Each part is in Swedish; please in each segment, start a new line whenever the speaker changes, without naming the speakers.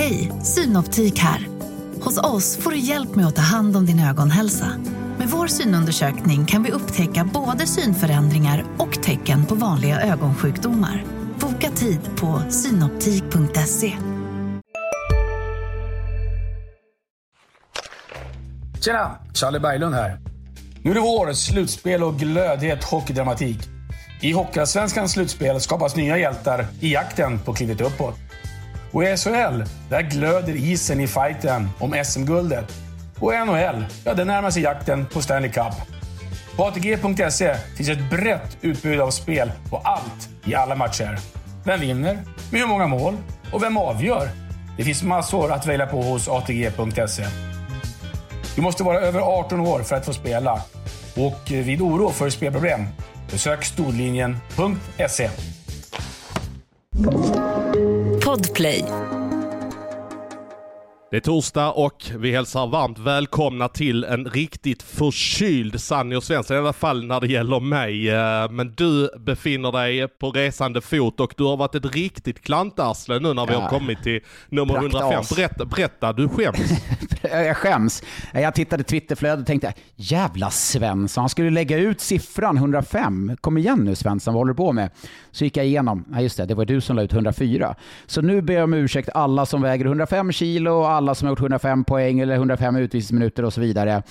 Hej, Synoptik här. Hos oss får du hjälp med att ta hand om din ögonhälsa. Med vår synundersökning kan vi upptäcka både synförändringar och tecken på vanliga ögonsjukdomar. Boka tid på synoptik.se.
Tjena! Charlie Berglund här. Nu är det vår, slutspel och glödhet hockeydramatik. I Hockeyallsvenskans slutspel skapas nya hjältar i jakten på klivet uppåt. Och i SHL, där glöder isen i fighten om SM-guldet. Och i NHL, ja, där närmar sig jakten på Stanley Cup. På ATG.se finns ett brett utbud av spel på allt i alla matcher. Vem vinner? Med hur många mål? Och vem avgör? Det finns massor att välja på hos ATG.se. Du måste vara över 18 år för att få spela. Och eh, vid oro för spelproblem, besök storlinjen.se.
Podplay.
Det är torsdag och vi hälsar varmt välkomna till en riktigt förkyld Sanny och Svensson, i alla fall när det gäller mig. Eh, Men du befinner dig på resande fot och du har varit ett riktigt klantarsle nu när vi
Ja.
har kommit till nummer 105.
Praktas.
Berätta, berätta, du skäms.
Jag skäms. Jag tittade Twitterflödet och tänkte, jävla Svensson, han skulle lägga ut siffran 105. Kom igen nu Svensson, vad håller du på med? Så gick jag igenom, ja just det, det var du som la ut 104. Så nu ber jag om ursäkt alla som väger 105 kilo och alla som har gjort 105 poäng eller 105 utvisningsminuter och så vidare.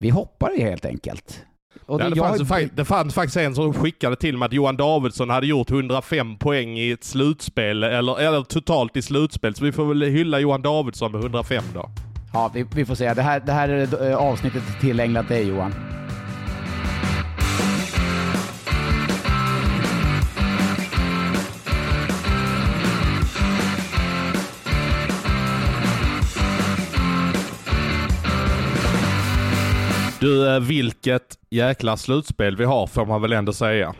Vi hoppar det helt enkelt. Och
Ja, det,
jag-
fanns, det fanns faktiskt en som skickade till mig att Johan Davidsson hade gjort 105 poäng i ett slutspel, eller, eller totalt i slutspel. Så vi får väl hylla Johan Davidsson med 105 då.
Ja, vi, vi får se. Det här, det här är eh, avsnittet tillägnat dig Johan.
Du, eh, vilket jäkla slutspel vi har får man väl ändå säga.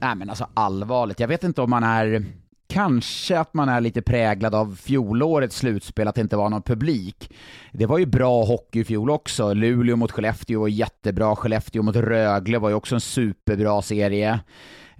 Nej men alltså allvarligt, jag vet inte om man är... Kanske att man är lite präglad av fjolårets slutspel, att det inte var någon publik. Det var ju bra hockey i fjol också. Luleå mot Skellefteå var jättebra. Skellefteå mot Rögle var ju också en superbra serie.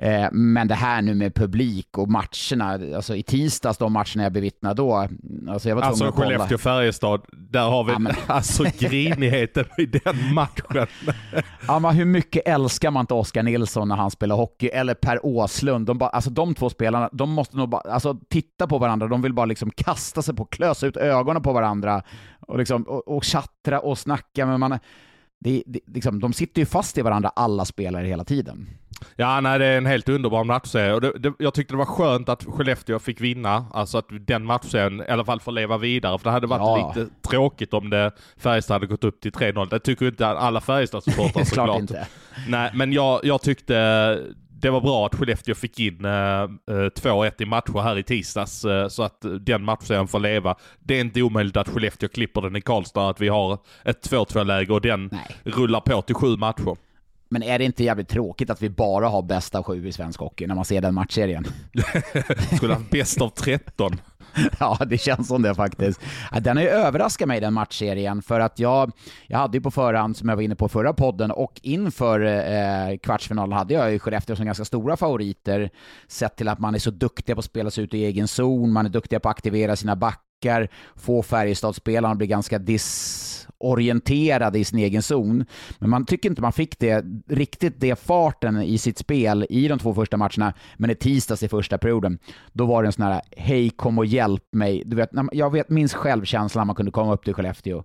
Eh, Men det här nu med publik och matcherna, alltså i tisdags de matcherna jag bevittnade då, alltså jag var
Alltså
att kolla.
Skellefteå-Färjestad, där har vi
Ja, men-
alltså grinigheten i den matchen.
Ja, men hur mycket älskar man inte Oskar Nilsson när han spelar hockey? Eller Per Åslund. De, bara, alltså, de två spelarna, de måste nog bara alltså, titta på varandra. De vill bara liksom kasta sig på, klösa ut ögonen på varandra och, liksom, och, och tjattra och snacka. Men man, det, det, liksom, de sitter ju fast i varandra, alla spelare, hela tiden.
Ja, nej, det är en helt underbar matchserie. Och det, det, jag tyckte det var skönt att Skellefteå fick vinna. Alltså att den matchserien i alla fall får leva vidare. För det hade varit
Ja.
lite tråkigt om det Färjestad hade gått upp till 3-0. Det tycker inte alla Färjestadssupportrar
Klart
såklart.
inte.
Nej, men jag, jag tyckte det var bra att Skellefteå fick in eh, eh, 2-1 i matcher här i tisdags, eh, så att eh, den matchserien får leva. Det är inte omöjligt att Skellefteå klipper den i Karlstad, att vi har ett 2-2-läge och den
Nej.
rullar på till sju matcher.
Men är det inte jävligt tråkigt att vi bara har bästa av sju i svensk hockey när man ser den matchserien?
Skulle ha bäst av 13.
Ja, det känns som det faktiskt. Den har ju överraskat mig den matchserien för att jag, jag hade ju på förhand, som jag var inne på förra podden, och inför eh, kvartsfinalen hade jag ju Skellefteå som ganska stora favoriter, sett till att man är så duktiga på att spela sig ut i egen zon, man är duktiga på att aktivera sina backar, få Färjestadspelarna att bli ganska disorienterade i sin egen zon. Men man tycker inte man fick det, riktigt det farten i sitt spel i de två första matcherna, men i tisdags i första perioden, då var det en sån här hej kom och hjälp mig. Du vet, jag vet, minns självkänslan man kunde komma upp till Skellefteå.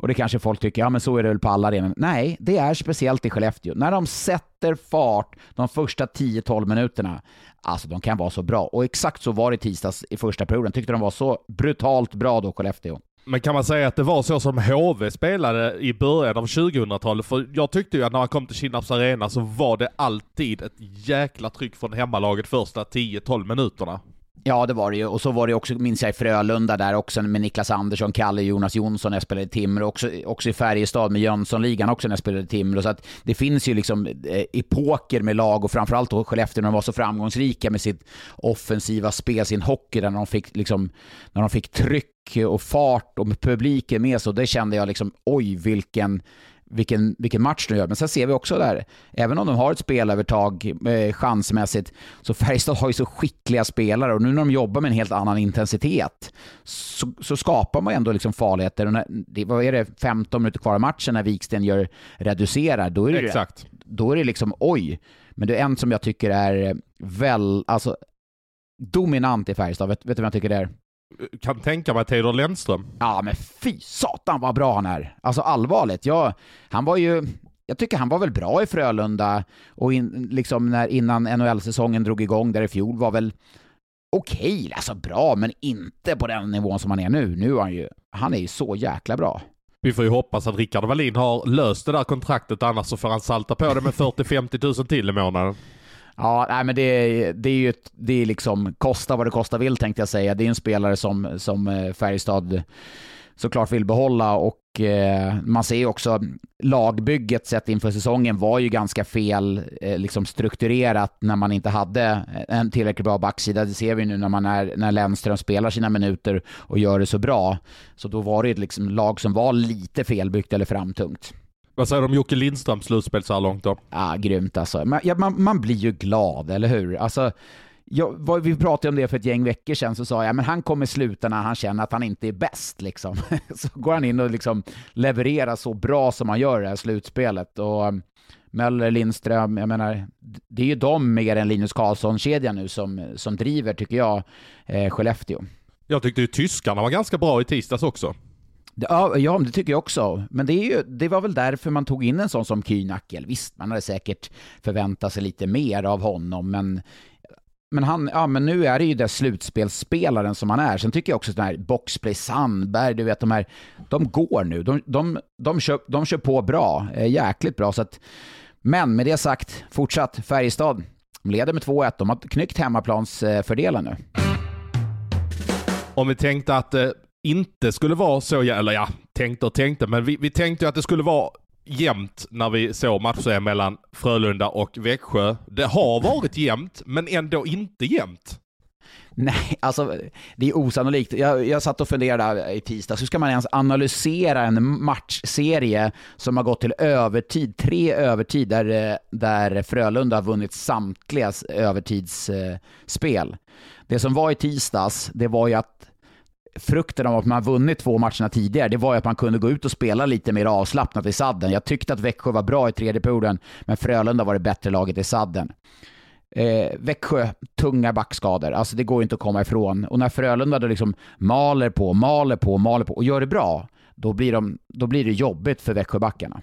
Och det kanske folk tycker, ja men så är det väl på alla arenor. Nej, det är speciellt i Skellefteå. När de sätter fart de första 10-12 minuterna, alltså de kan vara så bra. Och exakt så var det i tisdags i första perioden. Tyckte de var så brutalt bra då, Skellefteå.
Men kan man säga att det var så som HV spelade i början av 2000-talet? För jag tyckte ju att när man kom till Kinnarps arena så var det alltid ett jäkla tryck från hemmalaget första 10-12 minuterna.
Ja, det var det ju. Och så var det också, minns jag, i Frölunda där också med Niklas Andersson, Kalle Jonas Jonsson när jag spelade i Timrå. Också, också i Färjestad med Jönssonligan också när jag spelade i Timrå. Så att det finns ju liksom eh, epoker med lag och framförallt då Skellefteå när de var så framgångsrika med sitt offensiva spel, sin hockey, där de fick, liksom, när de fick tryck och fart och med publiken med sig. Och det kände jag liksom, oj vilken vilken, vilken match de gör. Men sen ser vi också där, även om de har ett spelövertag eh, chansmässigt, så Färjestad har ju så skickliga spelare och nu när de jobbar med en helt annan intensitet så, så skapar man ändå liksom farligheter. Och när, det, vad är det, 15 minuter kvar av matchen när Viksten gör reducerar, då är det,
Exakt.
då är det liksom oj. Men det är en som jag tycker är väl, alltså dominant i Färjestad. Vet, vet du vad jag tycker det är?
Kan tänka mig Teodor Lennström.
Ja, men fy satan vad bra han är. Alltså allvarligt. Jag, han var ju, jag tycker han var väl bra i Frölunda och in, liksom när, innan NHL-säsongen drog igång där i fjol var väl okej, okay, alltså bra, men inte på den nivån som han är nu. Nu är han ju, han är ju så jäkla bra.
Vi får ju hoppas att Rickard Wallin har löst det där kontraktet, annars så får han salta på det med 40-50 000 till i månaden.
Ja, nej, men det, det är ju det är liksom kosta vad det kosta vill tänkte jag säga. Det är en spelare som, som eh, Färjestad såklart vill behålla och eh, man ser ju också lagbygget sett inför säsongen var ju ganska fel eh, liksom strukturerat när man inte hade en tillräckligt bra backsida. Det ser vi nu när, man är, när Lennström spelar sina minuter och gör det så bra. Så då var det ett liksom lag som var lite felbyggt eller framtungt.
Vad säger du om Jocke Lindströms slutspel så här långt då?
Ja, grymt alltså. Man, ja, man, man blir ju glad, eller hur? Alltså, jag, vi pratade om det för ett gäng veckor sedan, så sa jag men han kommer sluta när han känner att han inte är bäst. Liksom. Så går han in och liksom levererar så bra som han gör i det här slutspelet. Och um, Möller, Lindström, jag menar, det är ju de mer än Linus Karlsson-kedjan nu som, som driver, tycker jag, eh, Skellefteå.
Jag tyckte ju tyskarna var ganska bra i tisdags också.
Ja, ja, det tycker jag också. Men det, är ju, det var väl därför man tog in en sån som Kühnackel. Visst, man hade säkert förväntat sig lite mer av honom, men men, han, ja, men nu är det ju den slutspelsspelaren som han är. Sen tycker jag också att den här Boxplay Sandberg, du vet de här, de går nu. De, de, de, kör, de kör på bra, eh, jäkligt bra. Så att, men med det sagt, fortsatt Färjestad. De leder med 2-1. De har knyckt hemmaplansfördelen eh, nu.
Om vi tänkte att eh, inte skulle vara så, eller ja, tänkte och tänkte, men vi, vi tänkte att det skulle vara jämnt när vi såg matchen mellan Frölunda och Växjö. Det har varit jämnt, men ändå inte jämnt.
Nej, alltså det är osannolikt. Jag, jag satt och funderade i tisdags, hur ska man ens analysera en matchserie som har gått till övertid, tre övertid, där, där Frölunda har vunnit samtliga övertidsspel. Det som var i tisdags, det var ju att frukten av att man vunnit två matcherna tidigare, det var ju att man kunde gå ut och spela lite mer avslappnat i sadden. Jag tyckte att Växjö var bra i tredje perioden, men Frölunda var det bättre laget i sadden. Eh, Växjö, tunga backskador. Alltså det går inte att komma ifrån. Och när Frölunda då liksom maler på, maler på, maler på och gör det bra, då blir, de, då blir det jobbigt för Växjöbackarna.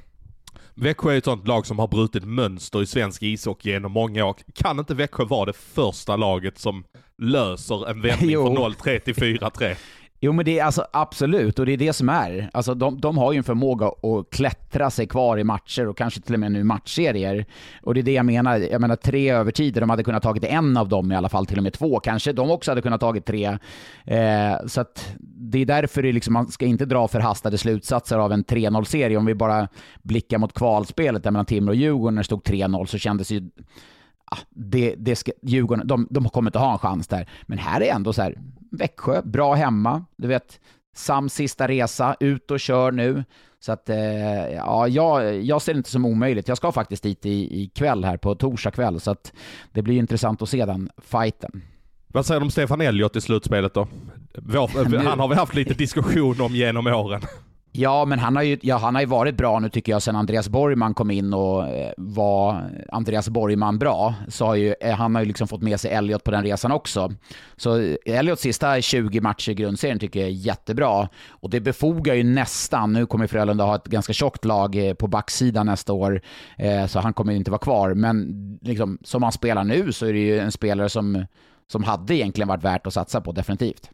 Växjö är ett sånt lag som har brutit mönster i svensk ishockey genom många år. Kan inte Växjö vara det första laget som löser en vändning från 0-3 till 4-3?
Jo men det är alltså absolut, och det är det som är. Alltså de, de har ju en förmåga att klättra sig kvar i matcher och kanske till och med nu matchserier. Och det är det jag menar. Jag menar tre övertider, de hade kunnat tagit en av dem i alla fall, till och med två. Kanske de också hade kunnat tagit tre. Eh, så att det är därför det liksom, man ska inte dra förhastade slutsatser av en 3-0-serie. Om vi bara blickar mot kvalspelet där mellan Timrå och Djurgården när det stod 3-0 så kändes ju det, det ska, Djurgården, de, de kommer inte ha en chans där. Men här är ändå så här, Växjö, bra hemma. Du vet, Sams sista resa, ut och kör nu. Så att, eh, ja, jag, jag ser det inte som omöjligt. Jag ska faktiskt dit i, i kväll här på torsdag kväll, så att det blir intressant att se den fighten.
Vad säger du om Stefan Elliot i slutspelet då? Vår, han har vi haft lite diskussion om genom åren.
Ja, men han har, ju, ja, han har ju varit bra nu tycker jag sen Andreas Borgman kom in och eh, var Andreas Borgman bra. Så har ju, eh, han har ju liksom fått med sig Elliot på den resan också. Så eh, Elliots sista 20 matcher i grundserien tycker jag är jättebra. Och det befogar ju nästan, nu kommer Frölunda ha ett ganska tjockt lag eh, på backsidan nästa år, eh, så han kommer inte vara kvar. Men liksom, som han spelar nu så är det ju en spelare som, som hade egentligen varit värt att satsa på, definitivt.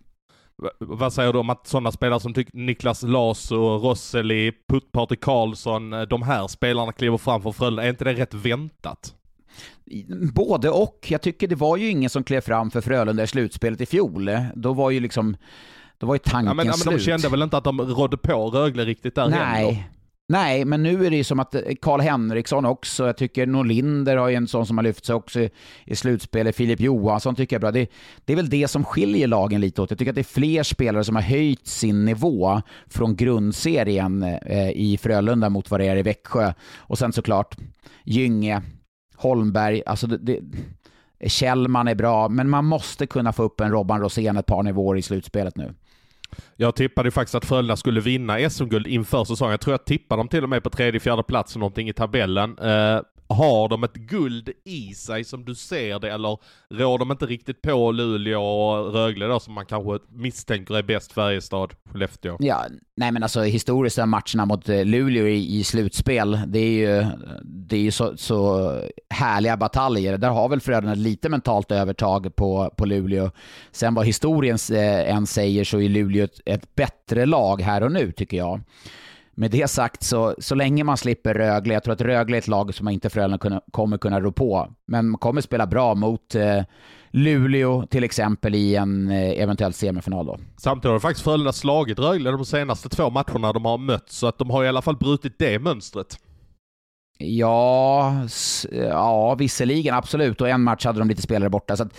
Vad säger du om att sådana spelare som Niklas Laso, Rosseli, Putt Karlsson, de här spelarna kliver fram för Frölunda? Är inte det rätt väntat?
Både och. Jag tycker det var ju ingen som klev fram för Frölunda i slutspelet i fjol. Då var ju liksom, då var ju tanken ja, men,
slut.
Men
de kände väl inte att de rådde på Rögle riktigt där
Nej.
heller?
Nej, men nu är det ju som att eh, Karl Henriksson också, jag tycker Norlinder har ju en sån som har lyft sig också i, i slutspelet, Filip Johansson tycker jag är bra. Det, det, är väl det som skiljer lagen lite åt. Jag tycker att det är fler spelare som har höjt sin nivå från grundserien eh, i Frölunda mot vad det är i Växjö. Och sen såklart Gynge, Holmberg, alltså det, det Kjellman är bra, men man måste kunna få upp en Robban Rosén ett par nivåer i slutspelet nu.
Jag tippade faktiskt att Frölunda skulle vinna SM-guld inför säsongen. Jag tror jag tippade dem till och med på tredje, fjärde plats någonting i tabellen. Eh, har de ett guld i sig som du ser det eller rår de inte riktigt på Luleå och Rögle då som man kanske misstänker är bäst Färjestad, Skellefteå?
Ja, nej men alltså historiskt är matcherna mot eh, Luleå i, i slutspel, det är ju, det är ju så, så härliga bataljer. Där har väl Frölunda lite mentalt övertag på, på Luleå. Sen vad historien eh, än säger så är Luleå ett, ett bättre lag här och nu tycker jag. Med det sagt, så, så länge man slipper Rögle, jag tror att Rögle är ett lag som inte Frölunda kommer kunna rå på, men man kommer spela bra mot eh, Luleå till exempel i en eh, eventuell semifinal då.
Samtidigt har faktiskt Frölunda slagit Rögle de senaste två matcherna de har mött, så att de har i alla fall brutit det mönstret.
Ja, ja, visserligen absolut. Och en match hade de lite spelare borta. Så att,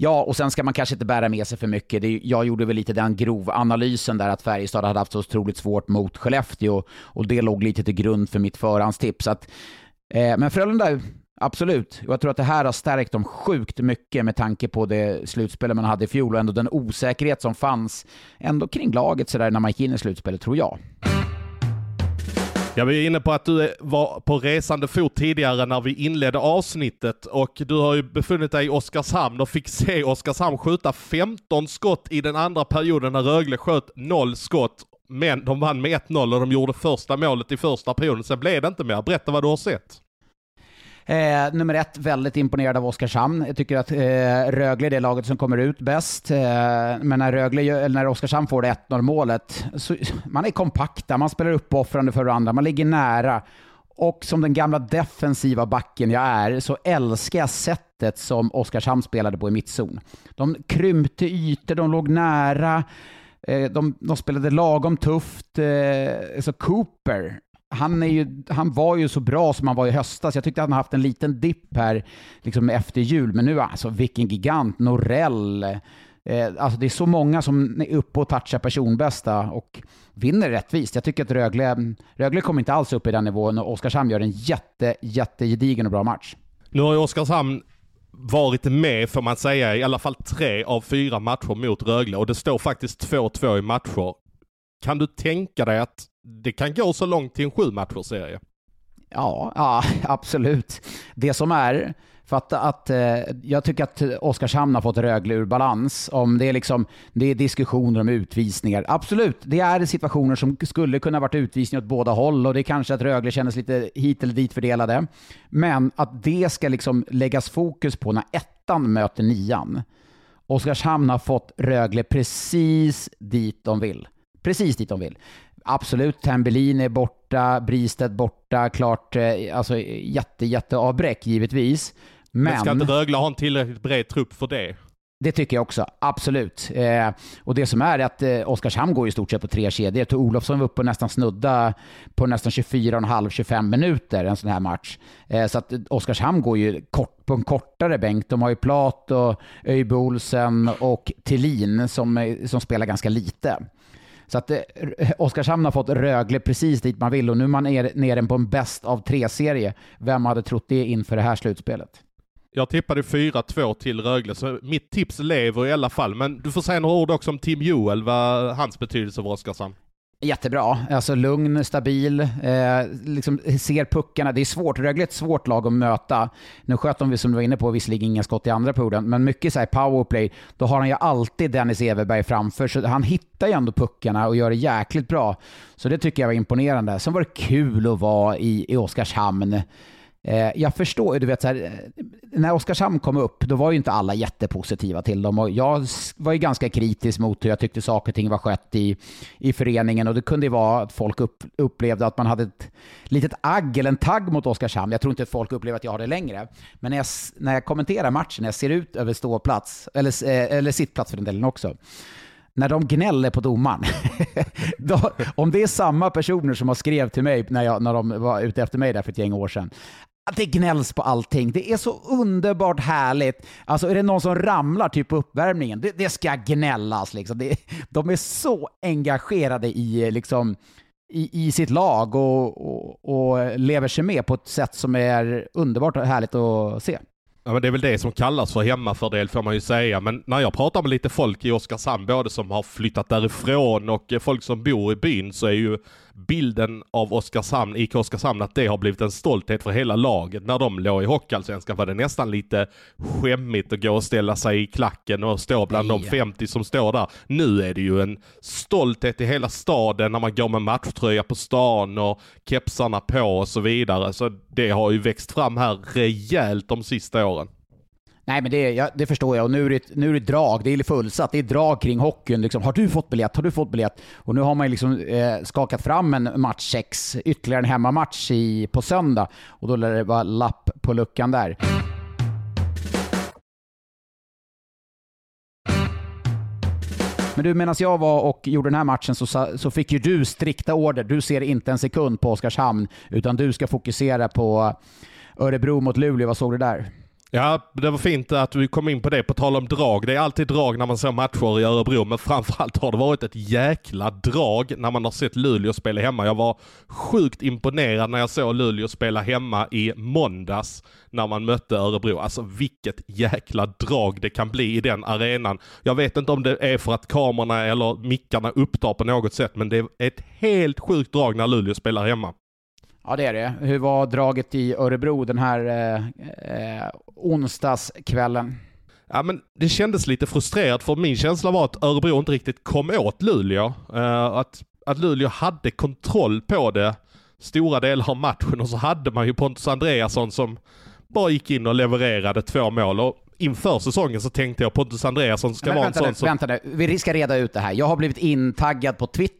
Ja, och sen ska man kanske inte bära med sig för mycket. Det, jag gjorde väl lite den grovanalysen där att Färjestad hade haft så otroligt svårt mot Skellefteå och det låg lite till grund för mitt förhandstips. Att, eh, men Frölunda, absolut. Jag tror att det här har stärkt dem sjukt mycket med tanke på det slutspel man hade i fjol och ändå den osäkerhet som fanns ändå kring laget sådär när man gick in i slutspelet, tror jag.
Ja vi är inne på att du var på resande fot tidigare när vi inledde avsnittet och du har ju befunnit dig i Oskarshamn och fick se Oskarshamn skjuta 15 skott i den andra perioden när Rögle sköt 0 skott. Men de vann med 1-0 och de gjorde första målet i första perioden. Sen blev det inte mer. Berätta vad du har sett.
Eh, nummer ett, väldigt imponerad av Oskarshamn. Jag tycker att eh, Rögle är det laget som kommer ut bäst. Eh, men när, Rögle, när Oskarshamn får det 1-0 målet, så, man är kompakta, man spelar uppoffrande för varandra, man ligger nära. Och som den gamla defensiva backen jag är, så älskar jag sättet som Oskarshamn spelade på i mittzon. De krympte ytor, de låg nära, eh, de, de spelade lagom tufft. Eh, så Cooper, han, är ju, han var ju så bra som han var i höstas. Jag tyckte han haft en liten dipp här liksom efter jul, men nu alltså vilken gigant. Norell. Eh, alltså det är så många som är uppe och touchar personbästa och vinner rättvist. Jag tycker att Rögle, Rögle kommer inte alls upp i den nivån och Oskarshamn gör en jätte, jättegedigen och bra match.
Nu har ju Oskarshamn varit med, får man säga, i alla fall tre av fyra matcher mot Rögle och det står faktiskt 2-2 i matcher. Kan du tänka dig att det kan gå så långt till en sju matcher serie.
Ja, ja, absolut. Det som är, för att, att eh, jag tycker att Oskarshamn har fått Rögle ur balans. Om det är, liksom, det är diskussioner om utvisningar. Absolut, det är situationer som skulle kunna varit utvisning åt båda håll och det är kanske att Rögle kändes lite hit eller dit fördelade. Men att det ska liksom läggas fokus på när ettan möter nian. Oskarshamn har fått Rögle precis dit de vill. Precis dit de vill. Absolut, Tambellin är borta, Bristed borta, klart, eh, alltså jätte, jätte avbräck givetvis. Men, Men
ska inte Rögle ha en tillräckligt bred trupp för det?
Det tycker jag också, absolut. Eh, och det som är att eh, Oskarshamn går i stort sett på tre kedjor. Tor Olofsson var uppe och nästan snudda på nästan 24,5-25 minuter en sån här match. Eh, så att Oskarshamn går ju kort, på en kortare bänk. De har ju Plat och Öjbe Olsen och Tillin som, som spelar ganska lite. Så att eh, Oskarshamn har fått Rögle precis dit man vill och nu är man nere på en bäst av tre-serie. Vem hade trott det inför det här slutspelet?
Jag tippade 4-2 till Rögle, så mitt tips lever i alla fall. Men du får säga några ord också om Tim Joel, vad hans betydelse för Oskarshamn.
Jättebra. Alltså lugn, stabil, eh, liksom ser puckarna. Det är svårt. Rögle är ett svårt lag att möta. Nu sköt de, som du var inne på, visserligen inga skott i andra perioden, men mycket så här powerplay. Då har han ju alltid Dennis Everberg framför, så han hittar ju ändå puckarna och gör det jäkligt bra. Så det tycker jag var imponerande. Sen var det kul att vara i, i Oskarshamn. Eh, jag förstår, du vet så här, eh, när Oskarshamn kom upp, då var ju inte alla jättepositiva till dem. Och jag var ju ganska kritisk mot hur jag tyckte saker och ting var skött i, i föreningen. Och det kunde ju vara att folk upp, upplevde att man hade ett litet agg eller en tagg mot Oskarshamn. Jag tror inte att folk upplever att jag har det längre. Men när jag, när jag kommenterar matchen, när jag ser ut över ståplats, eller, eh, eller sittplats för den delen också, när de gnäller på domaren. då, om det är samma personer som har skrev till mig när, jag, när de var ute efter mig där för ett gäng år sedan. Det gnälls på allting. Det är så underbart härligt. Alltså är det någon som ramlar typ på uppvärmningen, det, det ska gnällas. Liksom. Det, de är så engagerade i, liksom, i, i sitt lag och, och, och lever sig med på ett sätt som är underbart och härligt att se.
Ja, men det är väl det som kallas för hemmafördel får man ju säga. Men när jag pratar med lite folk i Oskarshamn, både som har flyttat därifrån och folk som bor i byn, så är ju bilden av Oskarshamn, IK Oskarshamn, att det har blivit en stolthet för hela laget. När de låg i Hockeyallsvenskan var det nästan lite skämmigt att gå och ställa sig i klacken och stå bland Nej. de 50 som står där. Nu är det ju en stolthet i hela staden när man går med matchtröja på stan och kepsarna på och så vidare. Så det har ju växt fram här rejält de sista åren.
Nej, men det, ja, det förstår jag. Och nu är det, nu är det drag. Det är fullsatt. Det är drag kring hockeyn. Liksom, har du fått biljett? Har du fått biljett? Och nu har man liksom, eh, skakat fram en match 6, ytterligare en hemmamatch i, på söndag. Och då lär det vara lapp på luckan där. Men du, medan jag var och gjorde den här matchen så, så fick ju du strikta order. Du ser inte en sekund på Oskarshamn, utan du ska fokusera på Örebro mot Luleå. Vad såg du där?
Ja, det var fint att vi kom in på det. På tal om drag. Det är alltid drag när man ser matcher i Örebro, men framförallt har det varit ett jäkla drag när man har sett Luleå spela hemma. Jag var sjukt imponerad när jag såg Luleå spela hemma i måndags när man mötte Örebro. Alltså vilket jäkla drag det kan bli i den arenan. Jag vet inte om det är för att kamerorna eller mickarna upptar på något sätt, men det är ett helt sjukt drag när Luleå spelar hemma.
Ja, det är det. Hur var draget i Örebro den här eh, eh, onsdagskvällen?
Ja, men det kändes lite frustrerat för min känsla var att Örebro inte riktigt kom åt Luleå. Uh, att, att Luleå hade kontroll på det stora delar av matchen och så hade man ju Pontus Andreasson som bara gick in och levererade två mål. Och inför säsongen så tänkte jag Pontus Andreasson ska vara en sån som...
Vänta nu, vi ska reda ut det här. Jag har blivit intaggad på Twitter.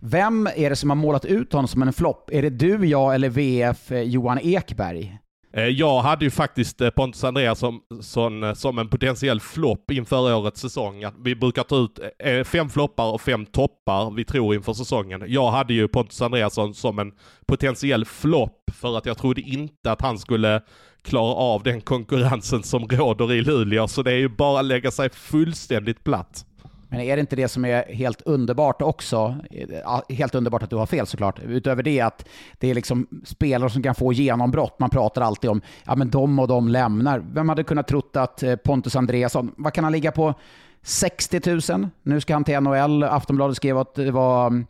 Vem är det som har målat ut honom som en flopp? Är det du, jag eller VF eh, Johan Ekberg?
Eh, jag hade ju faktiskt eh, Pontus Andreasson som, som en potentiell flopp inför årets säsong. Vi brukar ta ut fem floppar och fem toppar vi tror inför säsongen. Jag hade ju Pontus Andreasson som en potentiell flopp för att jag trodde inte att han skulle klara av den konkurrensen som råder i Luleå. Så det är ju bara att lägga sig fullständigt platt.
Men är det inte det som är helt underbart också? Eh, helt underbart att du har fel såklart. Utöver det att det är liksom spelare som kan få genombrott. Man pratar alltid om, ja men de och de lämnar. Vem hade kunnat trott att eh, Pontus Andreasson, vad kan han ligga på? 60 000? Nu ska han till NHL. Aftonbladet skrev att det var mm,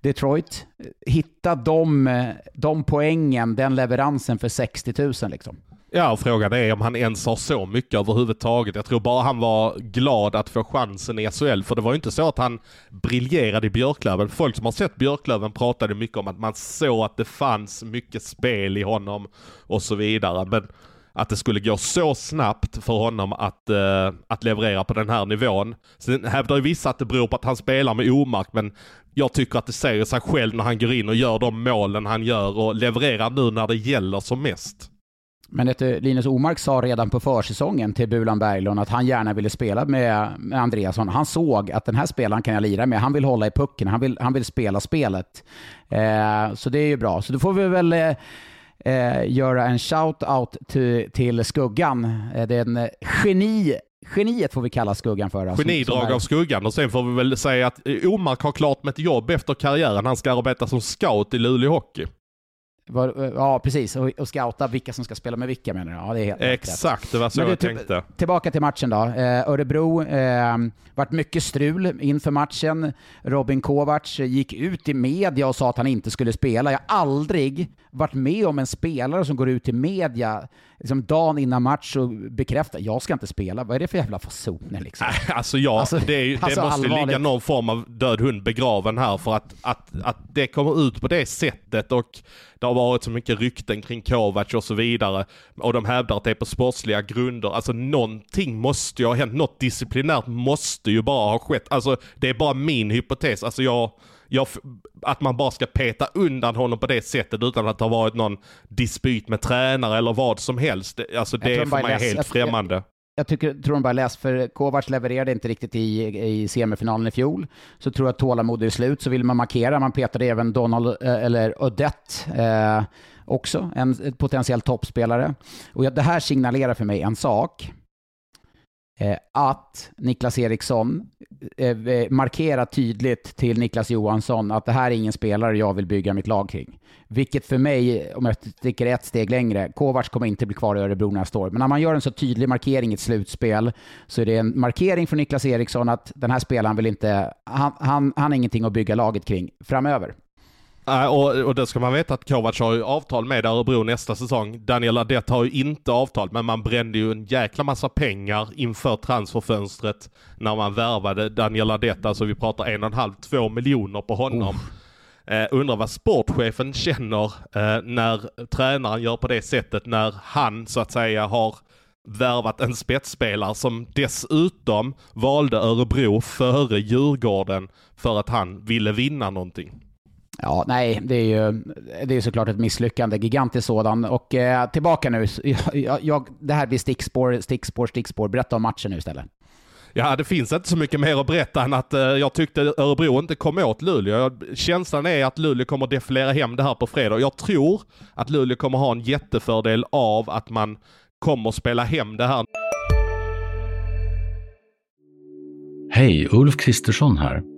Detroit. Hitta de, eh, de poängen, den leveransen för 60 000 liksom.
Ja, och frågan är om han ens har så mycket överhuvudtaget. Jag tror bara han var glad att få chansen i SHL, för det var ju inte så att han briljerade i Björklöven. Folk som har sett Björklöven pratade mycket om att man såg att det fanns mycket spel i honom och så vidare. Men att det skulle gå så snabbt för honom att, uh, att leverera på den här nivån. Sen hävdar ju vissa att det beror på att han spelar med omark, men jag tycker att det säger sig själv när han går in och gör de målen han gör och levererar nu när det gäller som mest.
Men du, Linus Omark sa redan på försäsongen till Bulan Berglund att han gärna ville spela med, med Andreasson. Han såg att den här spelaren kan jag lira med. Han vill hålla i pucken, han vill, han vill spela spelet. Eh, så det är ju bra. Så då får vi väl eh, eh göra en shout-out till, till Skuggan. Eh, det är en geni Geniet får vi kalla Skuggan för.
Alltså, Genidrag av Skuggan och sen får vi väl säga att Omark har klart med ett jobb efter karriären. Han ska arbeta som scout i Luleå Hockey.
Var, ja, precis. Och, och scouta vilka som ska spela med vilka menar du? Ja, det är helt
Exakt, det var så jag tänkte.
Tillbaka till matchen då. Eh, Örebro, eh, vart mycket strul inför matchen. Robin Kovacs gick ut i media och sa att han inte skulle spela. Jag har aldrig varit med om en spelare som går ut i media liksom dagen innan match och bekräftar jag ska inte spela. Vad är det för jävla fasoner liksom?
Alltså ja, alltså, det, är, det alltså, måste allvarligt. ligga någon form av död hund begraven här för att, att, att det kommer ut på det sättet och det har varit så mycket rykten kring Kovac och så vidare. Och de hävdar att det är på sportsliga grunder. Alltså någonting måste ju ha hänt. Något disciplinärt måste ju bara ha skett. Alltså det är bara min hypotes. Alltså jag jag, att man bara ska peta undan honom på det sättet utan att det har varit någon dispyt med tränare eller vad som helst. Alltså det är för mig helt främmande
jag tycker, tror de bara läst, för Kovacs levererade inte riktigt i, i semifinalen i fjol. Så tror jag att tålamod är slut, så vill man markera. Man petade även Donald, eh, eller Odette, eh, också, en potentiell toppspelare. Och det här signalerar för mig en sak. Eh, att Niklas Eriksson eh, eh, markerar tydligt till Niklas Johansson att det här är ingen spelare jag vill bygga mitt lag kring. Vilket för mig, om jag sticker ett steg längre, Kovacs kommer inte bli kvar i Örebro nästa år. Men när man gör en så tydlig markering i ett slutspel så är det en markering från Niklas Eriksson att den här spelaren vill inte, han, han, han har ingenting att bygga laget kring framöver.
Och, och det ska man veta att Kovac har ju avtal med Örebro nästa säsong. Daniel Adett har ju inte avtal, men man brände ju en jäkla massa pengar inför transferfönstret när man värvade Daniel Adett. Alltså vi pratar en och en halv, två miljoner på honom. Uh, undrar vad sportchefen känner uh, när tränaren gör på det sättet när han så att säga har värvat en spetsspelare som dessutom valde Örebro före Djurgården för att han ville vinna någonting.
Ja, nej, det är ju det är såklart ett misslyckande, gigantiskt sådan. Och eh, tillbaka nu, jag, jag, det här blir stickspår, stickspår, stickspår. Berätta om matchen nu istället.
Ja, det finns inte så mycket mer att berätta än att eh, jag tyckte Örebro inte kom åt Luleå. Känslan är att Luleå kommer defilera hem det här på fredag. Jag tror att Luleå kommer ha en jättefördel av att man kommer spela hem det här.
Hej, Ulf Kristersson här.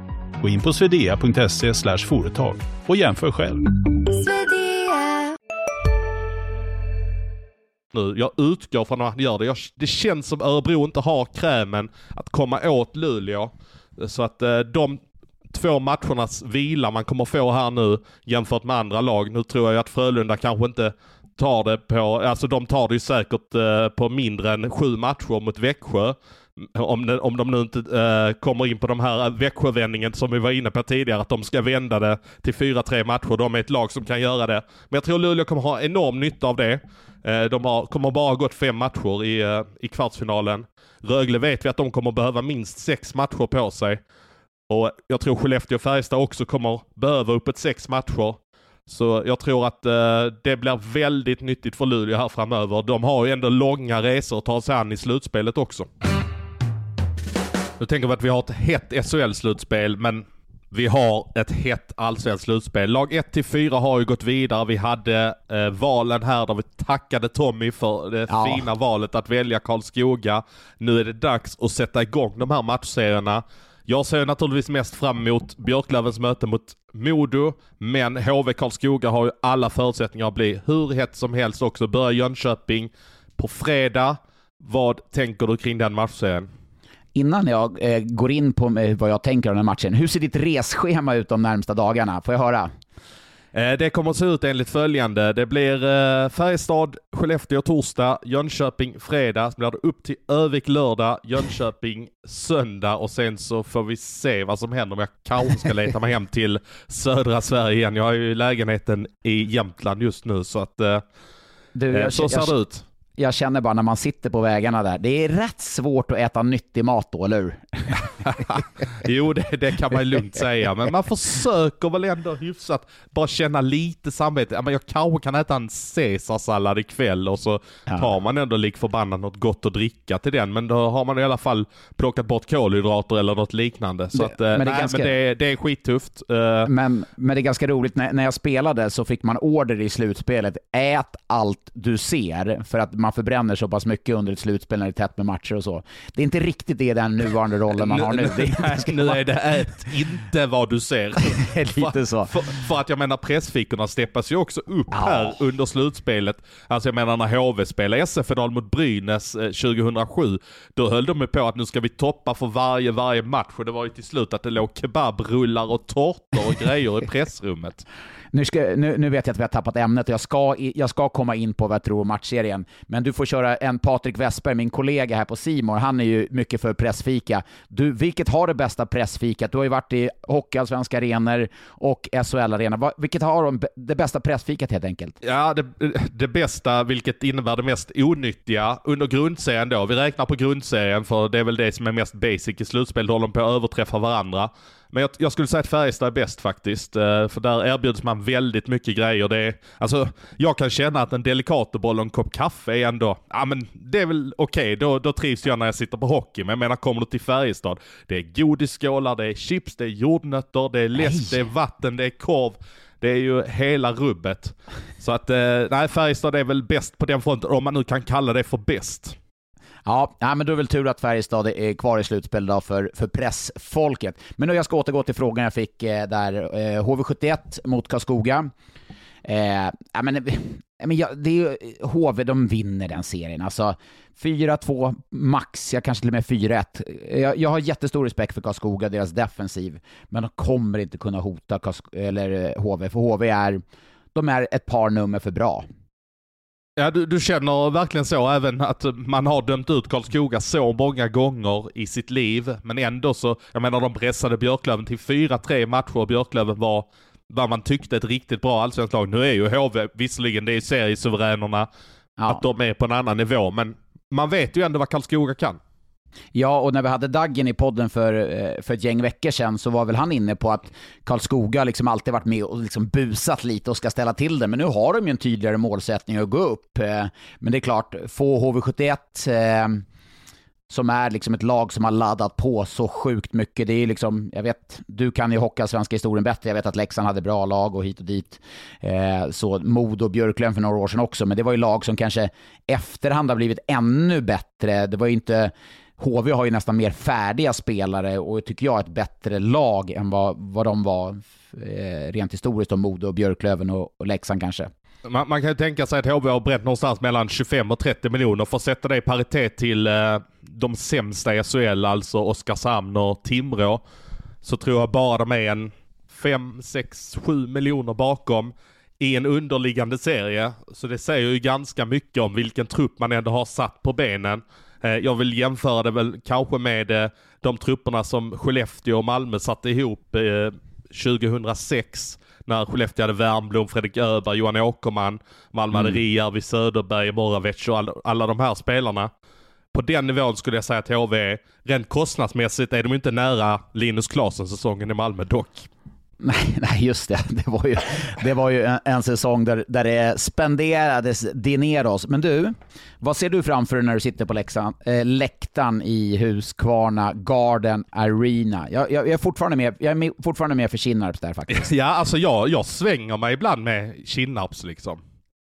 Gå in på swedea.se företag och jämför själv.
Nu, jag utgår från att han gör det. Jag, det känns som Örebro inte har krämen att komma åt Luleå. Så att eh, de två matchernas vila man kommer få här nu jämfört med andra lag. Nu tror jag att Frölunda kanske inte tar det på, alltså de tar det ju säkert eh, på mindre än sju matcher mot Växjö om, det, om de nu inte uh, kommer in på de här eh, Växjövändningen som vi var inne på tidigare, att de ska vända det till 4-3 matcher. De är ett lag som kan göra det. Men jag tror Luleå kommer ha enorm nytta av det. Uh, de har, kommer bara ha gått fem matcher i, uh, i kvartsfinalen. Rögle vet vi att de kommer behöva minst sex matcher på sig. Och jag tror Skellefteå och Färjestad också kommer behöva uppåt sex matcher. Så jag tror att eh, det blir väldigt nyttigt för Luleå här framöver. De har ju ändå långa resor att ta sig an i slutspelet också. Nu tänker vi att vi har ett hett SHL-slutspel, men vi har ett hett allsvenskt slutspel. Lag 1-4 har ju gått vidare. Vi hade eh, valen här där vi tackade Tommy för det ja. fina valet att välja Karlskoga. Nu är det dags att sätta igång de här matchserierna. Jag ser naturligtvis mest fram emot Björklövens möte mot Modo, men HV Karlskoga har ju alla förutsättningar att bli hur hett som helst också. Börjar Jönköping på fredag. Vad tänker du kring den matchserien?
Innan jag eh, går in på eh, vad jag tänker om den här matchen, hur ser ditt resschema ut de närmsta dagarna? Får jag höra?
Eh, det kommer att se ut enligt följande. Det blir eh, Färjestad, Skellefteå torsdag, Jönköping fredag, så blir det upp till Övik lördag, Jönköping söndag och sen så får vi se vad som händer om jag kanske ska leta mig hem till södra Sverige igen. Jag har ju lägenheten i Jämtland just nu så att du, jag, så ser jag, det ut
jag känner bara när man sitter på vägarna där, det är rätt svårt att äta nyttig mat då, eller hur?
jo, det, det, kan man lugnt säga, men man försöker väl ändå hyfsat bara känna lite samvete. jag kanske kan äta en caesarsallad ikväll och så ja. tar man ändå lik förbannat något gott att dricka till den, men då har man i alla fall plockat bort kolhydrater eller något liknande. Så det, att, eh, men, det, nej, ganska... men det, det är skittufft.
Eh. Men, men det är ganska roligt, när, när jag spelade så fick man order i slutspelet, ät allt du ser, för att man förbränner så pass mycket under ett slutspel när det är tätt med matcher och så. Det är inte riktigt det den nuvarande rollen man har nu.
Det nu är det ät inte vad du ser.
Lite så.
För, för, att jag menar pressfickorna steppas ju också upp ja. här under slutspelet. Alltså jag menar när HV spelade SF-final mot Brynäs 2007, eh, då höll de ju på att nu ska vi toppa för varje, varje match och det var ju till slut att det låg kebabrullar och tårtor och grejer i pressrummet.
Nu, ska, nu, nu, vet jag att vi har tappat ämnet och jag ska, jag ska komma in på vad jag tror om matchserien. Men du får köra en Patrik Westberg, min kollega här på Simor. Han är ju mycket för pressfika. Du, vilket har det bästa pressfikat? Du har ju varit i hockeyallsvenska arenor och SHL-arenor. Vilket har de, det bästa pressfikat helt enkelt?
Ja, det, det bästa, vilket innebär det mest onyttiga under grundserien då. Vi räknar på grundserien för det är väl det som är mest basic i slutspel. Då håller de på att överträffa varandra. Men jag, jag, skulle säga att Färjestad är bäst faktiskt. Eh, för där erbjuds man väldigt mycket grejer. Det är, alltså, jag kan känna att en Delicatoboll och en kopp kaffe är ändå, ja men det är väl okej, okay. då, då trivs jag när jag sitter på hockey. Men jag menar, kommer du till Färjestad, det är godisskålar, det är chips, det är jordnötter, det är läsk, det är vatten, det är korv. Det är ju hela rubbet. Så att, eh, nej Färjestad är väl bäst på den fronten, om man nu kan kalla det för bäst.
Ja, ja, men då är det väl tur att Färjestad är kvar i slutspel då för, för pressfolket. Men nu jag ska återgå till frågan jag fick eh, där, eh, HV71 mot Karlskoga. Eh, ja, men, eh, men ja, det är HV, de vinner den serien. Alltså 4-2 max, ja, kanske till och med 4-1. Jag, jag har jättestor respekt för Karlskoga, deras defensiv, men de kommer inte kunna hota Karlsk eller HV, för HV är, de är ett par nummer för bra.
Ja, du, du, känner verkligen så, även att man har dömt ut Karlskoga så många gånger i sitt liv, men ändå så, jag menar de pressade Björklöven till 4-3 matcher och Björklöven var vad man tyckte ett riktigt bra allsvenskt lag. Nu är ju HV, visserligen det är seriesuveränerna, ja. att de är på en annan nivå, men man vet ju ändå vad Karlskoga kan.
Ja, och när vi hade Daggen i podden för, eh, för ett gäng veckor sedan så var väl han inne på att Karlskoga liksom alltid varit med och liksom busat lite och ska ställa till det. Men nu har de ju en tydligare målsättning att gå upp. Eh, men det är klart, få HV71 eh, som är liksom ett lag som har laddat på så sjukt mycket. Det är liksom, jag vet, du kan ju hocka svenska historien bättre. Jag vet att Leksand hade bra lag och hit och dit. Eh, så Modo och Björklöven för några år sedan också, men det var ju lag som kanske efterhand har blivit ännu bättre. Det var ju inte HV har ju nästan mer färdiga spelare och tycker jag ett bättre lag än vad, vad de var eh, rent historiskt om Modo, Björklöven och, och Leksand kanske.
Man, man, kan ju tänka sig att HV har brett någonstans mellan 25 och 30 miljoner. För att sätta det i paritet till eh, de sämsta i SHL, alltså Oskarshamn och Timrå, så tror jag bara de är en 5, 6, 7 miljoner bakom i en underliggande serie. Så det säger ju ganska mycket om vilken trupp man ändå har satt på benen. Eh, jag vill jämföra det väl kanske med eh, de trupperna som Skellefteå och Malmö satte ihop 2006 eh, när Skellefteå hade Wernbloom, Fredrik Öberg, Johan Åkerman, Malmö mm. hade Rijärvi, Söderberg, Moravec och alla, alla de här spelarna. På den nivån skulle jag säga att HV. Rent kostnadsmässigt är de inte nära Linus Klasen säsongen i Malmö dock.
Nej, nej, just det. Det var ju, det var ju en, en säsong där, där det spenderades dineros. Men du, vad ser du framför dig när du sitter på läxan, äh, läktaren i Huskvarna Garden Arena? Jag, jag, jag, är fortfarande med, jag är med, fortfarande med för Kinnarps där faktiskt.
Ja, alltså jag, jag svänger mig ibland med Kinnarps liksom.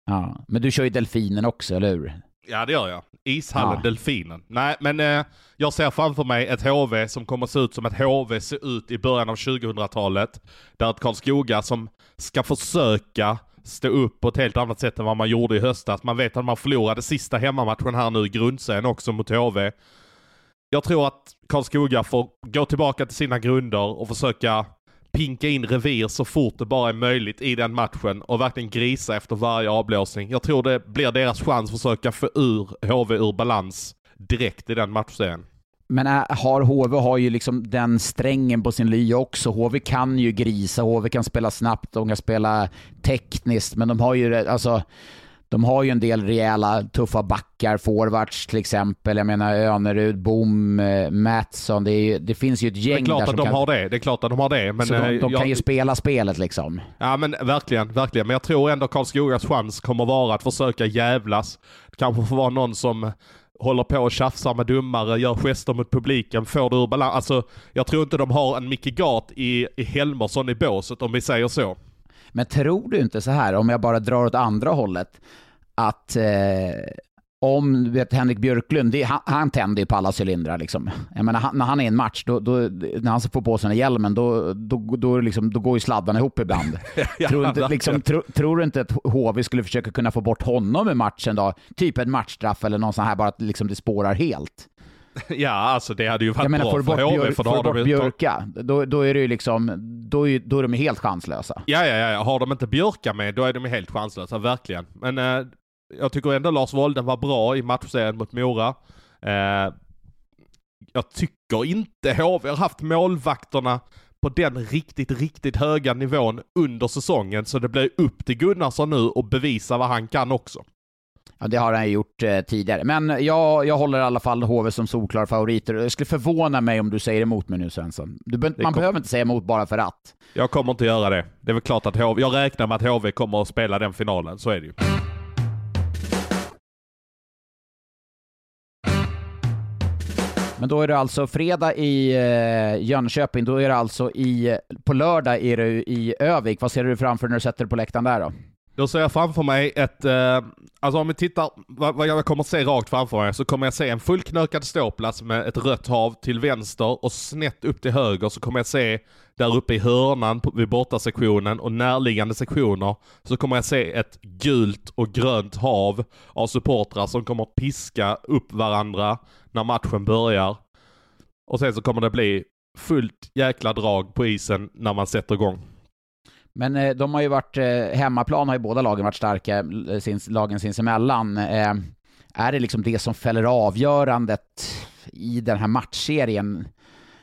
Ja, men du kör ju Delfinen också, eller hur?
Ja, det gör jag. Ishallen ja. Delfinen. Nej, men eh, jag ser framför mig ett HV som kommer se ut som ett HV ser ut i början av 2000-talet. Där ett Karlskoga som ska försöka stå upp på ett helt annat sätt än vad man gjorde i höstas. Man vet att man förlorade sista hemmamatchen här nu i grundserien också mot HV. Jag tror att Karlskoga får gå tillbaka till sina grunder och försöka pinka in revir så fort det bara är möjligt i den matchen och verkligen grisa efter varje avblåsning. Jag tror det blir deras chans att försöka få ur HV ur balans direkt i den matchserien.
Men äh, har HV har ju liksom den strängen på sin lya också. HV kan ju grisa, HV kan spela snabbt, de kan spela tekniskt, men de har ju alltså de har ju en del rejäla tuffa backar, forwards till exempel. Jag menar Önerud, Bom, eh, Mattsson. Det, det, finns ju ett gäng där
Det är klart att de kan... har det. Det är klart att de har det.
Men, så de, de jag... kan ju spela spelet liksom.
Ja men verkligen, verkligen. Men jag tror ändå Karlskogas chans kommer vara att försöka jävlas. Det kanske får vara någon som håller på och tjafsar med domare, gör gester mot publiken, får det ur balans. Alltså, jag tror inte de har en Micke Gart i, i Helmersson i båset om vi säger så.
Men tror du inte så här, om jag bara drar åt andra hållet, att eh, om du vet Henrik Björklund, det, han, han tänder ju på alla cylindrar. Liksom. Jag menar, han, när han är i en match, då, då, när han får på sig den hjälmen, då, då, då, liksom, då går ju sladdarna ihop ibland. tror, inte, liksom, tro, tror du inte att HV skulle försöka kunna få bort honom i matchen då? Typ ett matchstraff eller någon sån här, bara att liksom, det spårar helt.
Ja, alltså det hade ju varit
Jag menar,
bra
får
för HV. För då
får du bort Björka, då, då är det ju liksom, då är, då är de helt chanslösa.
Ja, ja, ja, har de inte Björka med, då är de helt chanslösa, verkligen. Men eh, jag tycker ändå Lars Wolden var bra i matchserien mot Mora. Eh, jag tycker inte HV har haft målvakterna på den riktigt, riktigt höga nivån under säsongen, så det blir upp till Gunnarsson nu och bevisa vad han kan också.
Ja, det har han ju gjort eh, tidigare. Men jag, jag håller i alla fall HV som solklar favoriter. Det skulle förvåna mig om du säger emot mig nu Svensson. Du, man
kom-
behöver inte säga emot bara för att.
Jag kommer inte göra det. Det är väl klart att HV, jag räknar med att HV kommer att spela den finalen, så är det ju.
Men då är det alltså fredag i eh, Jönköping, då är det alltså i, på lördag är det i Övik. Vad ser du framför när du sätter dig på läktaren där då?
Då ser jag framför mig ett, eh, alltså om vi tittar, vad, vad jag kommer att se rakt framför mig, så kommer jag se en fullknökad ståplats med ett rött hav till vänster och snett upp till höger så kommer jag se där uppe i hörnan på, vid bortasektionen och närliggande sektioner så kommer jag se ett gult och grönt hav av supportrar som kommer att piska upp varandra när matchen börjar. Och sen så kommer det bli fullt jäkla drag på isen när man sätter igång.
Men eh, de har ju varit, eh, hemmaplan har ju båda lagen varit starka, eh, sins, lagen sinsemellan. Är det liksom det som fäller avgörandet i den här matchserien?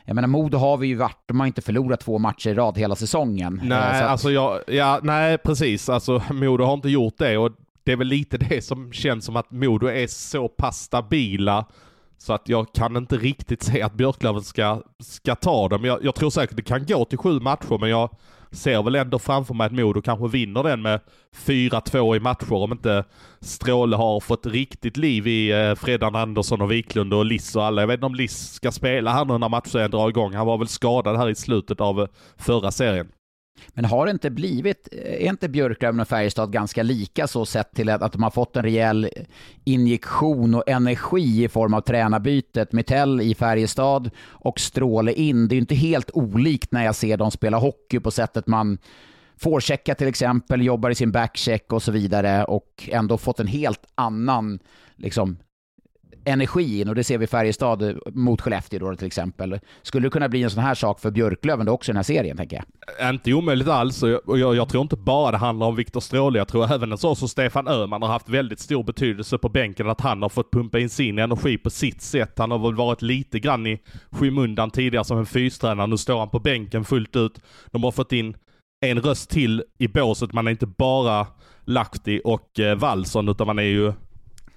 Jag menar, Modo har vi ju varit, de har inte förlorat två matcher i rad hela säsongen.
Nej,
att-
alltså jag, ja, nej precis. Alltså Modo har inte gjort det och det är väl lite det som känns som att Modo är så pass stabila så att jag kan inte riktigt se att Björklöven ska, ska ta dem. Jag, jag tror säkert det kan gå till sju matcher men jag ser väl ändå framför mig att Modo kanske vinner den med 4-2 i matcher om inte Stråle har fått riktigt liv i eh, Fredan Andersson och Wiklund och Liss och alla. Jag vet inte om Liss ska spela här nu när matchen drar igång. Han var väl skadad här i slutet av eh, förra serien.
Men har det inte blivit, eh, är inte Björklöven och Färjestad ganska lika så sett till att, de har fått en rejäl injektion och energi i form av tränarbytet? Mitell i Färjestad och Stråle in. Det är ju inte helt olikt när jag ser dem spela hockey på sättet man forecheckar till exempel, jobbar i sin backcheck och så vidare och ändå fått en helt annan liksom, energi in och det ser vi i Färjestad eh, mot Skellefteå då till exempel. Skulle det kunna bli en sån här sak för Björklöven då också i den här serien tänker jag?
Inte omöjligt alls och jag, jag, jag tror inte bara det handlar om Viktor Stråle. Jag tror även en sån som Stefan Öhman har haft väldigt stor betydelse på bänken. Att han har fått pumpa in sin energi på sitt sätt. Han har väl varit lite grann i skymundan tidigare som en fystränare. Nu står han på bänken fullt ut. De har fått in en röst till i båset. Man är inte bara Lahti och eh, Wallson utan man är ju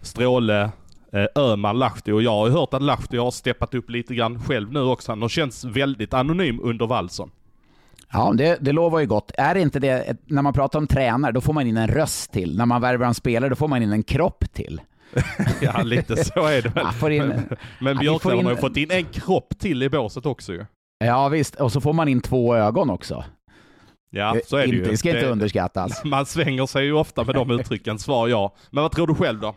Stråle, eh, Öhman, Lahti och jag har hört att Lahti har steppat upp lite grann själv nu också. Han har känts väldigt anonym under Wallson.
Ja, det, det lovar ju gott. Är det inte det, när man pratar om tränare, då får man in en röst till. När man värvar en spelare, då får man in en kropp till.
Ja, lite så är det väl.
In-
men men
Ja,
Björklöven
in-
har ju fått in en kropp till i båset också ju.
Ja visst, och så får man in två ögon också.
Ja, så är det
inte,
ju.
Det ska inte underskattas.
Man svänger sig ju ofta med de uttrycken, svar ja. Men vad tror du själv då?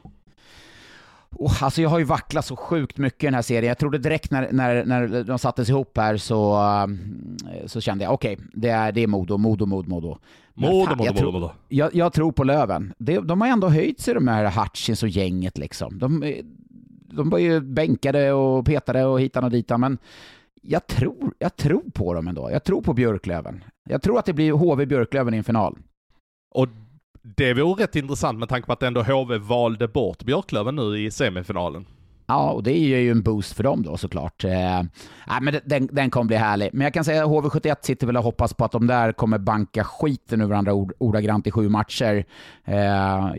Oh, alltså jag har ju vacklat så sjukt mycket i den här serien. Jag trodde direkt när, när, när de sattes ihop här så, um, så kände jag okej, det, är, det är Modo, Modo, Modo, Modo. Men
Modo,
fan,
Modo,
jag,
Modo,
tror,
Modo.
jag, jag tror på Löven. Det, de har ändå höjt sig de här Hutchins och gänget liksom. De, de var ju bänkade och petade och hitan och ditan, men jag tror, jag tror på dem ändå. Jag tror på Björklöven. Jag tror att det blir HV Björklöven i en final.
Och det vore rätt intressant med tanke på att ändå HV valde bort Björklöven nu i semifinalen.
Ja, och det är ju en boost för dem då såklart. Eh, men den, den kommer bli härlig. Men jag kan säga att HV71 sitter väl och hoppas på att de där kommer banka skiten ur varandra ord, ordagrant i sju matcher. Eh,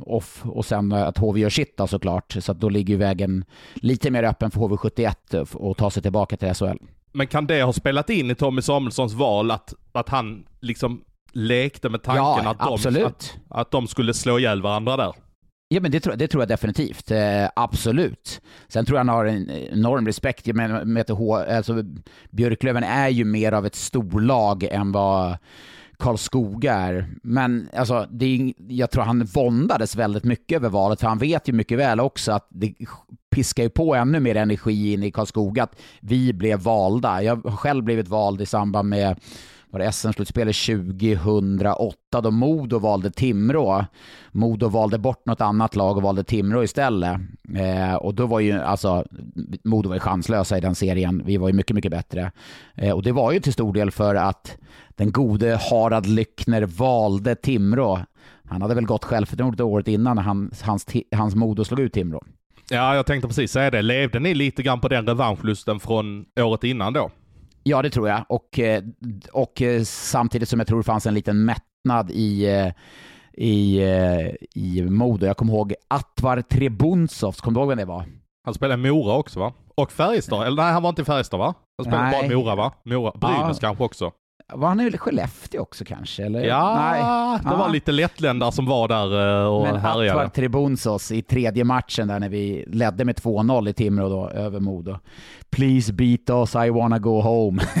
off, och sen att HV gör sitt då såklart. Så att då ligger ju vägen lite mer öppen för HV71 att ta sig tillbaka till SHL.
Men kan det ha spelat in i Tommy Samuelssons val att, att han liksom lekte med tanken
Ja,
att, de,
absolut.
att, att de skulle slå ihjäl varandra där?
Ja, men det tror, det tror jag definitivt. Eh, absolut. Sen tror jag han har en enorm respekt. Jag menar, med H, alltså, Björklöven är ju mer av ett storlag än vad Karlskoga är. Men alltså, det jag tror han våndades väldigt mycket över valet, för han vet ju mycket väl också att det piskar ju på ännu mer energi in i Karlskoga att vi blev valda. Jag har själv blivit vald i samband med var det SM-slutspelet 2008 då Modo valde Timrå. Modo valde bort något annat lag och valde Timrå istället. Eh, och då var ju, alltså, Modo var ju chanslösa i den serien. Vi var ju mycket, mycket bättre. Eh, och det var ju till stor del för att den gode Harald Lyckner valde Timrå. Han hade väl gått självförtroende året innan när han, hans, hans Modo slog ut Timrå.
Ja, jag tänkte precis säga det. Levde ni lite grann på den revanschlusten från året innan då?
Ja, det tror jag. Och, eh, och eh, samtidigt som jag tror det fanns en liten mättnad i, eh, i, i Modo. Jag kommer ihåg Atvar Trebuntsovs, kommer du ihåg vem det var?
Han spelade Mora också va? Och Färjestad? Eller nej, han var inte i Färjestad va? Han spelade Nej. bara Mora va? Mora. Brynäs ja. kanske också?
Var han i Skellefteå också kanske? Eller?
Ja, Nej. det var lite lättländare som var där eh, och Men härjade. Men
Tribunsos i tredje matchen där när vi ledde med 2-0 i Timrå då, över Modo. Please beat us, I wanna go home.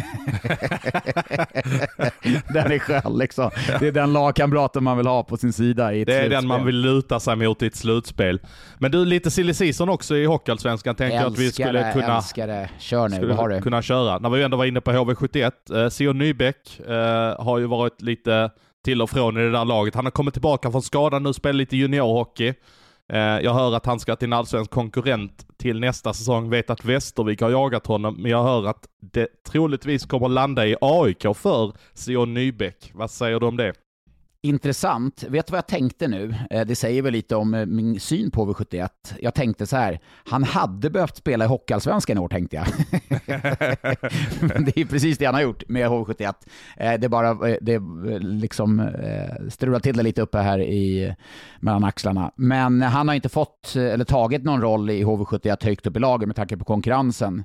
den är skön liksom. Det är den lagkamraten man vill ha på sin sida i ett
Det är
slutspel.
den man vill luta sig mot i ett slutspel. Men du, lite silly season också i Hockeyallsvenskan. Tänkte jag att vi skulle kunna...
Älskar det. Kör nu, vad har du?
Kunna köra. När vi ändå var inne på HV71, eh, Sion Nybeck eh, har ju varit lite till och från i det där laget. Han har kommit tillbaka från skadan nu, spelar lite juniorhockey. Eh, jag hör att han ska till en allsvensk konkurrent till nästa säsong. Vet att Västervik har jagat honom, men jag hör att det troligtvis kommer landa i AIK för Sion Nybeck. Vad säger du om det?
Intressant. Vet du vad jag tänkte nu? Eh, det säger väl lite om eh, min syn på V71. Jag tänkte så här, han hade behövt spela i Hockeyallsvenskan i år tänkte jag. Det är precis det han har gjort med HV71. Eh, det bara, det liksom strular till det lite uppe här i, mellan axlarna. Men han har inte fått, eller tagit någon roll i HV71 högt upp i laget med tanke på konkurrensen.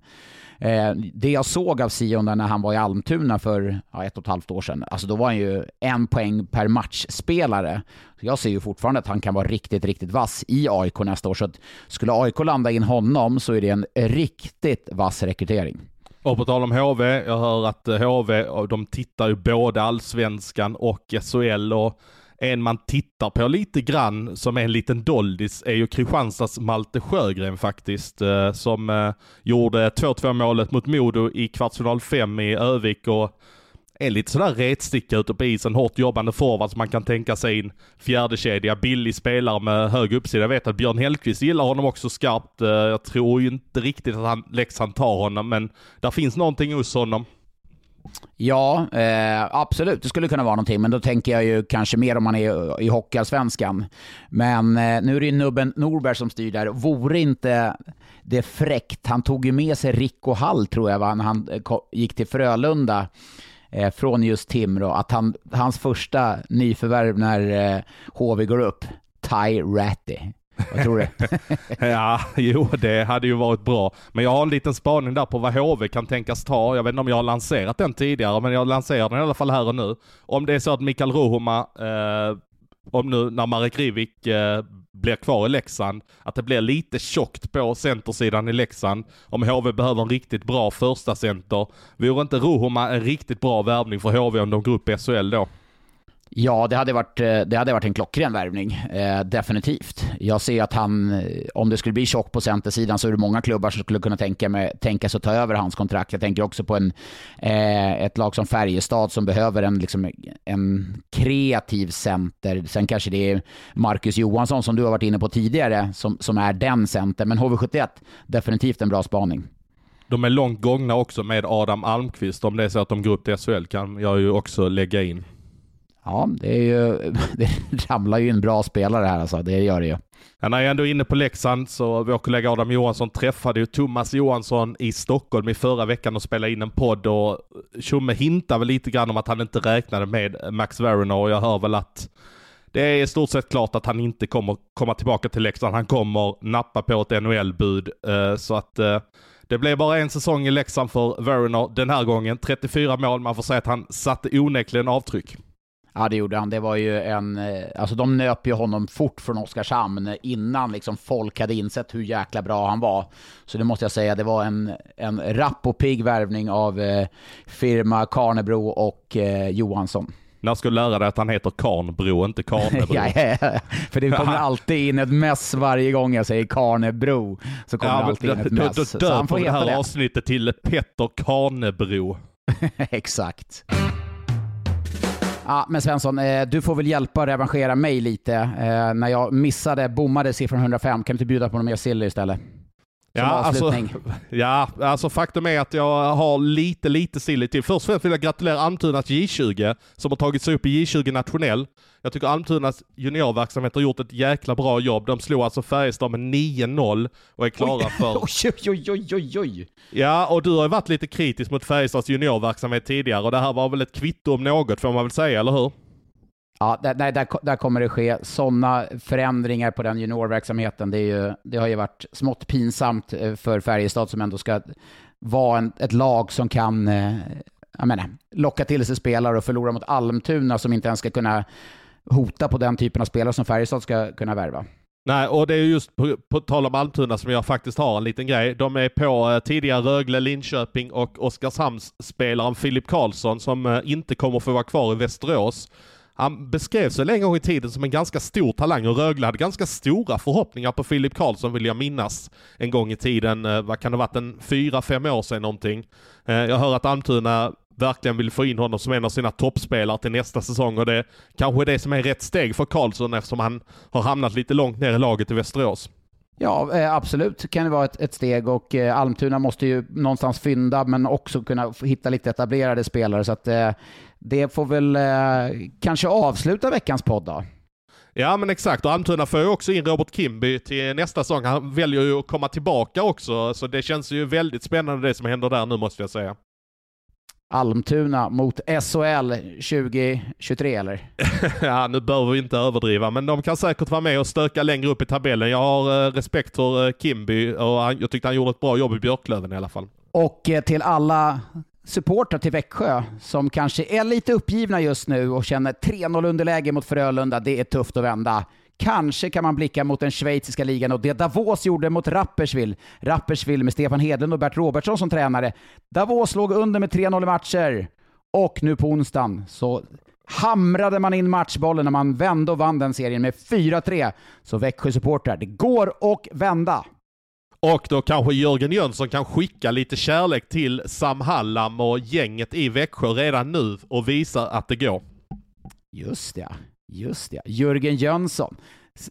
Eh, det jag såg av Sion när han var i Almtuna för ja, ett och ett halvt år sedan, alltså då var han ju en poäng per matchspelare. Jag ser ju fortfarande att han kan vara riktigt, riktigt vass i AIK nästa år. Så att skulle AIK landa in honom så är det en riktigt vass rekrytering.
Och på tal om HV, jag hör att HV, de tittar ju både allsvenskan och SHL och en man tittar på lite grann som är en liten doldis är ju Kristianstads Malte Sjögren faktiskt. Eh, som eh, gjorde 2-2 målet mot Modo i kvartsfinal 5 i Övik och är lite sådär retsticka ute på isen, hårt jobbande forward som man kan tänka sig en fjärdekedja, billig spelare med hög uppsida. Jag vet att Björn Hellkvist gillar honom också skarpt. Eh, jag tror ju inte riktigt att han, Leksand tar honom, men där finns någonting hos honom.
Ja, eh, absolut. Det skulle kunna vara någonting, men då tänker jag ju kanske mer om man är i Hockeyallsvenskan. Men eh, nu är det ju nubben Norberg som styr där. Vore inte det fräckt? Han tog ju med sig Rico Hall, tror jag, va? när han eh, gick till Frölunda eh, från just Timrå. Att han, hans första nyförvärv när eh, HV går upp, Ty Ratty. Vad tror du?
ja, jo det hade ju varit bra. Men jag har en liten spaning där på vad HV kan tänkas ta. Jag vet inte om jag har lanserat den tidigare, men jag lanserar den i alla fall här och nu. Om det är så att Mikael Ruhoma, eh, om nu när Marek Rivik eh, blir kvar i Leksand, att det blir lite tjockt på centersidan i Leksand. Om HV behöver en riktigt bra första center. Vore inte Ruhoma en riktigt bra värvning för HV om de går upp i SHL då?
Ja, det hade varit, eh, det hade varit en klockren värvning. Eh, definitivt. Jag ser att han, eh, om det skulle bli tjock på centersidan så är det många klubbar som skulle kunna tänka, med, tänka sig att ta över hans kontrakt. Jag tänker också på en, eh, ett lag som Färjestad som behöver en, liksom, en kreativ center. Sen kanske det är Marcus Johansson som du har varit inne på tidigare som, som är den center. Men HV71, definitivt en bra spaning.
De är långt gångna också med Adam Almqvist. Om det är så att de går upp till SHL kan jag ju också lägga in.
Ja, det, är ju, det ramlar ju en bra spelare här alltså, det gör det ju.
Ja, när jag ändå är inne på Leksand så vår kollega Adam Johansson träffade ju Thomas Johansson i Stockholm i förra veckan och spelade in en podd och Tjomme hintade väl lite grann om att han inte räknade med Max Verona och jag hör väl att det är i stort sett klart att han inte kommer komma tillbaka till Leksand. Han kommer nappa på ett NHL-bud eh, så att eh, det blev bara en säsong i Leksand för Verona den här gången. 34 mål, man får säga att han satte onekligen avtryck.
Ja, det gjorde han. Det var ju en... Eh, alltså de nöp ju honom fort från Oskarshamn innan liksom folk hade insett hur jäkla bra han var. Så det måste jag säga, det var en, en rapp och pigg värvning av eh, firma Karnebro och eh, Johansson.
När ska du lära dig att han heter Karnbro, inte Karnebro?
ja, ja, för det kommer alltid in ett mess varje gång jag säger Karnebro. Så kommer ja, det alltid in ett mess. Då,
då, då vi det här det. avsnittet till Petter Karnebro.
Exakt. Ja, men Svensson, eh, du får väl hjälpa och revanschera mig lite. Eh, när jag missade, bommade siffran 105, kan du inte bjuda på någon mer sill istället?
Ja alltså, ja, alltså faktum är att jag har lite, lite silly till. Först och främst vill jag gratulera Almtunas J20 som har tagit sig upp i J20 nationell. Jag tycker Almtunas juniorverksamhet har gjort ett jäkla bra jobb. De slog alltså Färjestad med 9-0 och är klara
oj,
för...
Oj, oj, oj, oj, oj!
Ja, och du har ju varit lite kritisk mot Färjestads juniorverksamhet tidigare och det här var väl ett kvitto om något får man väl säga, eller hur?
Ja, där, där, där kommer det ske sådana förändringar på den juniorverksamheten. Det, är ju, det har ju varit smått pinsamt eh, för Färjestad som ändå ska vara en, ett lag som kan eh, jag menar, locka till sig spelare och förlora mot Almtuna som inte ens ska kunna hota på den typen av spelare som Färjestad ska kunna värva.
Nej, och det är just på, på tal om Almtuna som jag faktiskt har en liten grej. De är på eh, tidigare Rögle, Linköping och Oskarshamns spelaren Filip Karlsson som eh, inte kommer få vara kvar i Västerås. Han beskrevs väl en gång i tiden som en ganska stor talang och Rögle hade ganska stora förhoppningar på Filip Karlsson vill jag minnas. En gång i tiden, eh, vad kan det varit, en fyra, fem år sedan någonting. Eh, jag hör att Almtuna verkligen vill få in honom som en av sina toppspelare till nästa säsong och det kanske är det som är rätt steg för Karlsson eftersom han har hamnat lite långt ner i laget i Västerås.
Ja, eh, absolut kan det vara ett, ett steg och Almtuna måste ju någonstans fynda men också kunna hitta lite etablerade spelare så att eh, det får väl eh, kanske avsluta veckans podd då.
Ja men exakt, och Almtuna får ju också in Robert Kimby till nästa säsong. Han väljer ju att komma tillbaka också, så det känns ju väldigt spännande det som händer där nu måste jag säga.
Almtuna mot SHL 2023 eller?
ja, nu behöver vi inte överdriva, men de kan säkert vara med och stöka längre upp i tabellen. Jag har eh, respekt för eh, Kimby och jag tyckte han gjorde ett bra jobb i Björklöven i alla fall.
Och eh, till alla supportrar till Växjö som kanske är lite uppgivna just nu och känner 3-0 underläge mot Frölunda. Det är tufft att vända. Kanske kan man blicka mot den schweiziska ligan och det Davos gjorde mot Rapperswil. Rapperswil med Stefan Hedlund och Bert Robertsson som tränare. Davos låg under med 3-0 i matcher. Och nu på onsdagen så hamrade man in matchbollen när man vände och vann den serien med 4-3. Så Växjö-supportrar, det går att vända.
Och då kanske Jörgen Jönsson kan skicka lite kärlek till Sam Hallam och gänget i Växjö redan nu och visa att det går.
Just ja, just ja. Jörgen Jönsson,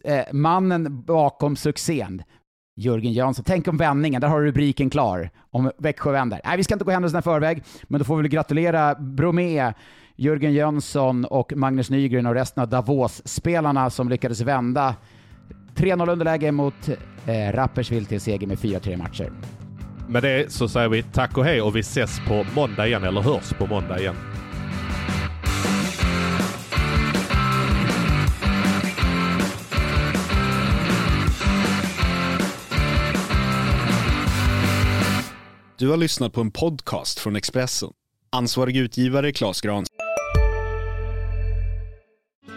eh, mannen bakom succén. Jörgen Jönsson. Tänk om vändningen, där har du rubriken klar. Om Växjö vänder. Nej, vi ska inte gå händelserna i förväg, men då får vi väl gratulera Bromé, Jörgen Jönsson och Magnus Nygren och resten av Davos-spelarna som lyckades vända 3-0 underläge mot eh, Rapperswil till seger med 4-3 matcher.
Med det så säger vi tack och hej och vi ses på måndag igen, eller hörs på måndag igen.
Du har lyssnat på en podcast från Expressen. Ansvarig utgivare Klas Grans.